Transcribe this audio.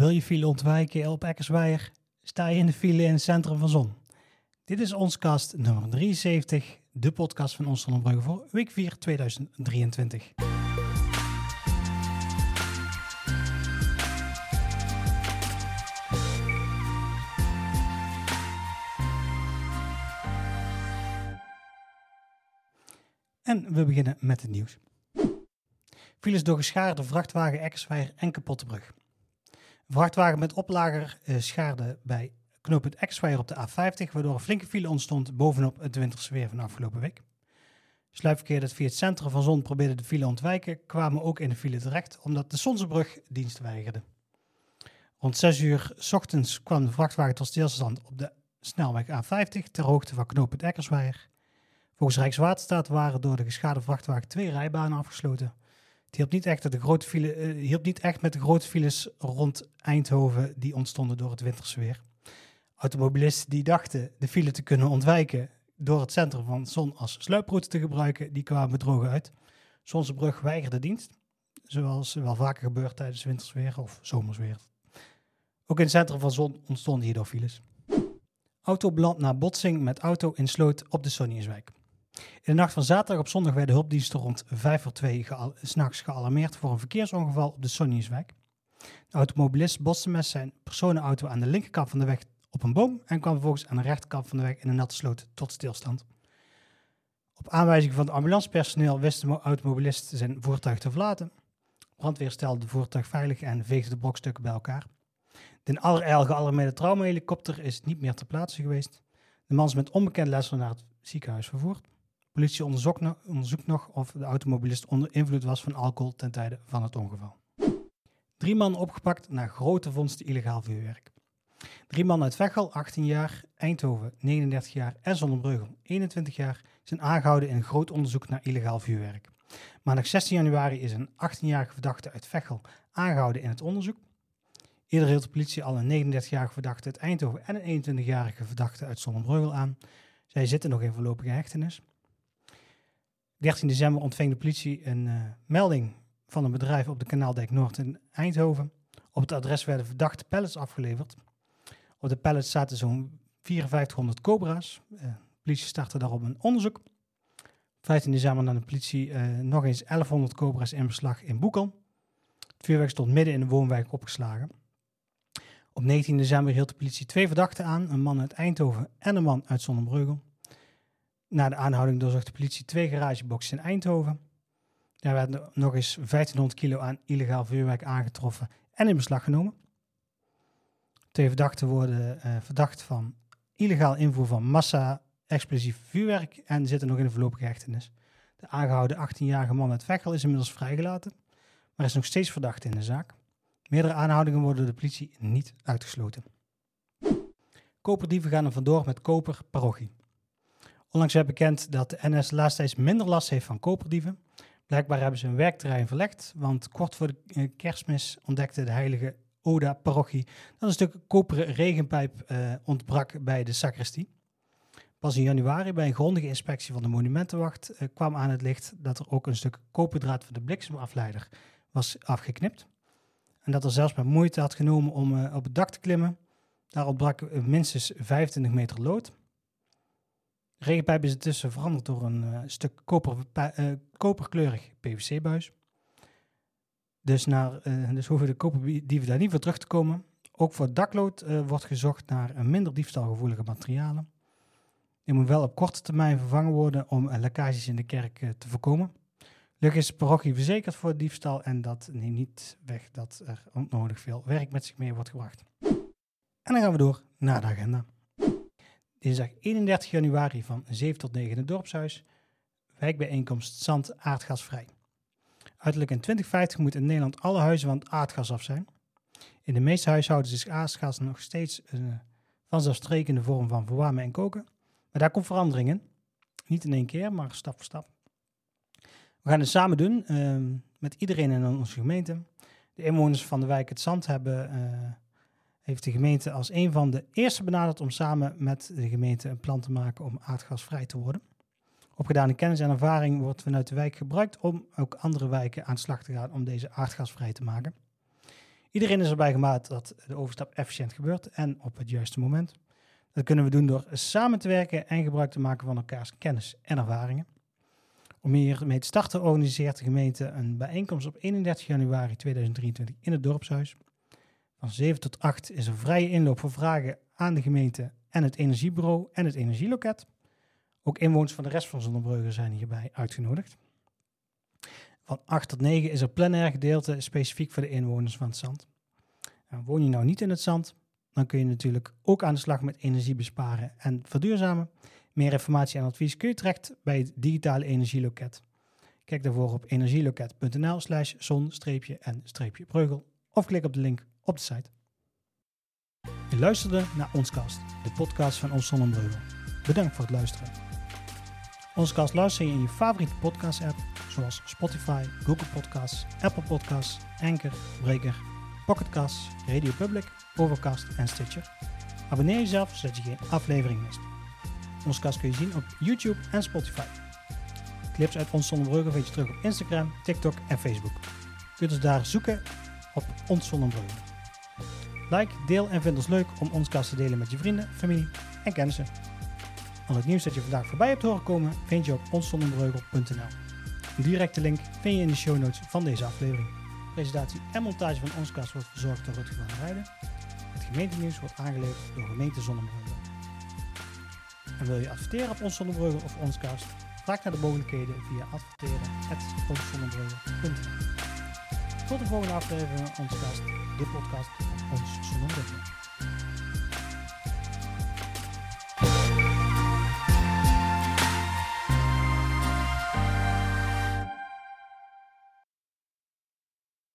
Wil je file ontwijken op Eckersweijer? Sta je in de file in het centrum van Zon? Dit is ons kast nummer 73, de podcast van ons voor week 4 2023. En we beginnen met het nieuws. Files door geschaarde vrachtwagen Eckersweijer en Kapottebrug. Vrachtwagen met oplager eh, schaarde bij knooppunt Eckersweijer op de A50, waardoor een flinke file ontstond bovenop het winterse weer van afgelopen week. Sluipverkeer dat via het centrum van Zon probeerde de file ontwijken, kwamen ook in de file terecht, omdat de Sonsebrug dienst weigerde. Rond 6 uur ochtends kwam de vrachtwagen tot stilstand op de snelweg A50 ter hoogte van knooppunt Eckersweijer. Volgens Rijkswaterstaat waren door de geschade vrachtwagen twee rijbanen afgesloten. Het hielp niet echt, de grote file, uh, hielp niet echt met de grote files rond Eindhoven die ontstonden door het winterse weer. Automobilisten die dachten de file te kunnen ontwijken door het centrum van Zon als sluiproute te gebruiken, die kwamen bedrogen uit. Zonsebrug weigerde dienst, zoals wel vaker gebeurt tijdens wintersweer of zomersweer. Ook in het centrum van Zon ontstonden hierdoor files. Auto belandt na botsing met auto in sloot op de Sonniuswijk. In de nacht van zaterdag op zondag werden hulpdiensten rond 5 voor 2 geal s'nachts gealarmeerd voor een verkeersongeval op de Sonniuswijk. De automobilist botste met zijn personenauto aan de linkerkant van de weg op een boom en kwam vervolgens aan de rechterkant van de weg in een natte sloot tot stilstand. Op aanwijzing van het ambulancepersoneel wist de automobilist zijn voertuig te verlaten. Brandweer stelde het voertuig veilig en veegde de brokstukken bij elkaar. De in allerijl gealarmeerde traumahelikopter is niet meer ter plaatse geweest. De man is met onbekend letsel naar het ziekenhuis vervoerd. Politie onderzoekt nog, of de automobilist onder invloed was van alcohol ten tijde van het ongeval. Drie man opgepakt na grote vondsten illegaal vuurwerk. Drie mannen uit Veghel, 18 jaar, Eindhoven, 39 jaar en Zonnebreugel, 21 jaar, zijn aangehouden in een groot onderzoek naar illegaal vuurwerk. Maandag 16 januari is een 18-jarige verdachte uit Veghel aangehouden in het onderzoek. Eerder hield de politie al een 39-jarige verdachte uit Eindhoven en een 21-jarige verdachte uit Zonnebreugel aan. Zij zitten nog in voorlopige hechtenis. 13 december ontving de politie een uh, melding van een bedrijf op de Kanaaldijk Noord in Eindhoven. Op het adres werden verdachte pallets afgeleverd. Op de pallets zaten zo'n 5400 cobra's. Uh, de politie startte daarop een onderzoek. 15 december nam de politie uh, nog eens 1100 cobra's in beslag in Boekel. Het vuurwerk stond midden in de woonwijk opgeslagen. Op 19 december hield de politie twee verdachten aan, een man uit Eindhoven en een man uit Zonnebreugel. Na de aanhouding doorzocht de politie twee garageboxen in Eindhoven. Daar werden nog eens 1500 kilo aan illegaal vuurwerk aangetroffen en in beslag genomen. Twee verdachten worden uh, verdacht van illegaal invoer van massa explosief vuurwerk en zitten nog in de voorlopige hechtenis. De aangehouden 18-jarige man uit Veghel is inmiddels vrijgelaten, maar is nog steeds verdacht in de zaak. Meerdere aanhoudingen worden de politie niet uitgesloten. Koperdieven gaan er vandoor met koper parochie. Onlangs werd bekend dat de NS laatst minder last heeft van koperdieven. Blijkbaar hebben ze een werkterrein verlegd, want kort voor de kerstmis ontdekte de heilige Oda parochie dat een stuk koperen regenpijp uh, ontbrak bij de sacristie. Pas in januari, bij een grondige inspectie van de monumentenwacht, uh, kwam aan het licht dat er ook een stuk koperdraad van de bliksemafleider was afgeknipt. En dat er zelfs met moeite had genomen om op het dak te klimmen. Daar ontbrak minstens 25 meter lood. Regenpijp is intussen veranderd door een uh, stuk koper, uh, koperkleurig PVC-buis. Dus, naar, uh, dus hoeven de koperdieven daar niet voor terug te komen. Ook voor daklood wordt gezocht naar minder diefstalgevoelige materialen. Die moet wel op korte termijn vervangen worden om lekkages in de kerk te voorkomen. Gelukkig is de parochie verzekerd voor diefstal en dat neemt niet weg dat er onnodig veel werk met zich mee wordt gebracht. En dan gaan we door naar de agenda. Dinsdag 31 januari van 7 tot 9 in het dorpshuis. Wijkbijeenkomst Zand aardgasvrij. Uiterlijk in 2050 moet in Nederland alle huizen van het aardgas af zijn. In de meeste huishoudens is aardgas nog steeds een vanzelfsprekende vorm van verwarmen en koken. Maar daar komt verandering in. Niet in één keer, maar stap voor stap. We gaan het samen doen uh, met iedereen in onze gemeente. De inwoners van de wijk Het Zand hebben, uh, heeft de gemeente als een van de eerste benaderd om samen met de gemeente een plan te maken om aardgasvrij te worden. Opgedane kennis en ervaring wordt vanuit de wijk gebruikt om ook andere wijken aan de slag te gaan om deze aardgasvrij te maken. Iedereen is erbij gemaakt dat de overstap efficiënt gebeurt en op het juiste moment. Dat kunnen we doen door samen te werken en gebruik te maken van elkaars kennis en ervaringen. Om hiermee te starten organiseert de gemeente een bijeenkomst op 31 januari 2023 in het dorpshuis. Van 7 tot 8 is er vrije inloop voor vragen aan de gemeente en het energiebureau en het energieloket. Ook inwoners van de rest van Zonnebrugge zijn hierbij uitgenodigd. Van 8 tot 9 is er plenair gedeelte specifiek voor de inwoners van het zand. En woon je nou niet in het zand, dan kun je natuurlijk ook aan de slag met energie besparen en verduurzamen. Meer informatie en advies kun je terecht bij het digitale energieloket. Kijk daarvoor op energieloket.nl slash zon-en-breugel of klik op de link op de site. Je luisterde naar Onscast, de podcast van Ons Zonnebreugel. Bedankt voor het luisteren. Onscast luister je in je favoriete podcast app zoals Spotify, Google Podcasts, Apple Podcasts, Anchor, Breaker, Pocketcasts, Radio Public, Overcast en Stitcher. Abonneer jezelf zodat je geen aflevering mist. Onze kast kun je zien op YouTube en Spotify. Clips uit Ons Zonnebrugge vind je terug op Instagram, TikTok en Facebook. Je kunt ons daar zoeken op Ons Zonnebrugge. Like, deel en vind ons leuk om ons kast te delen met je vrienden, familie en kennissen. Al het nieuws dat je vandaag voorbij hebt horen komen vind je op onszonnebreugel.nl. Een directe link vind je in de show notes van deze aflevering. Presentatie en montage van ons kast wordt verzorgd door Rutger van Rijden. Het gemeentenieuws wordt aangeleverd door gemeente Zonnebreugel. En wil je adverteren op ons of ons kast? Vraag naar de mogelijkheden via adverteren.onszonnebreugel.nl Tot de volgende aflevering van ons kast, de podcast van ons Zonnebreugel.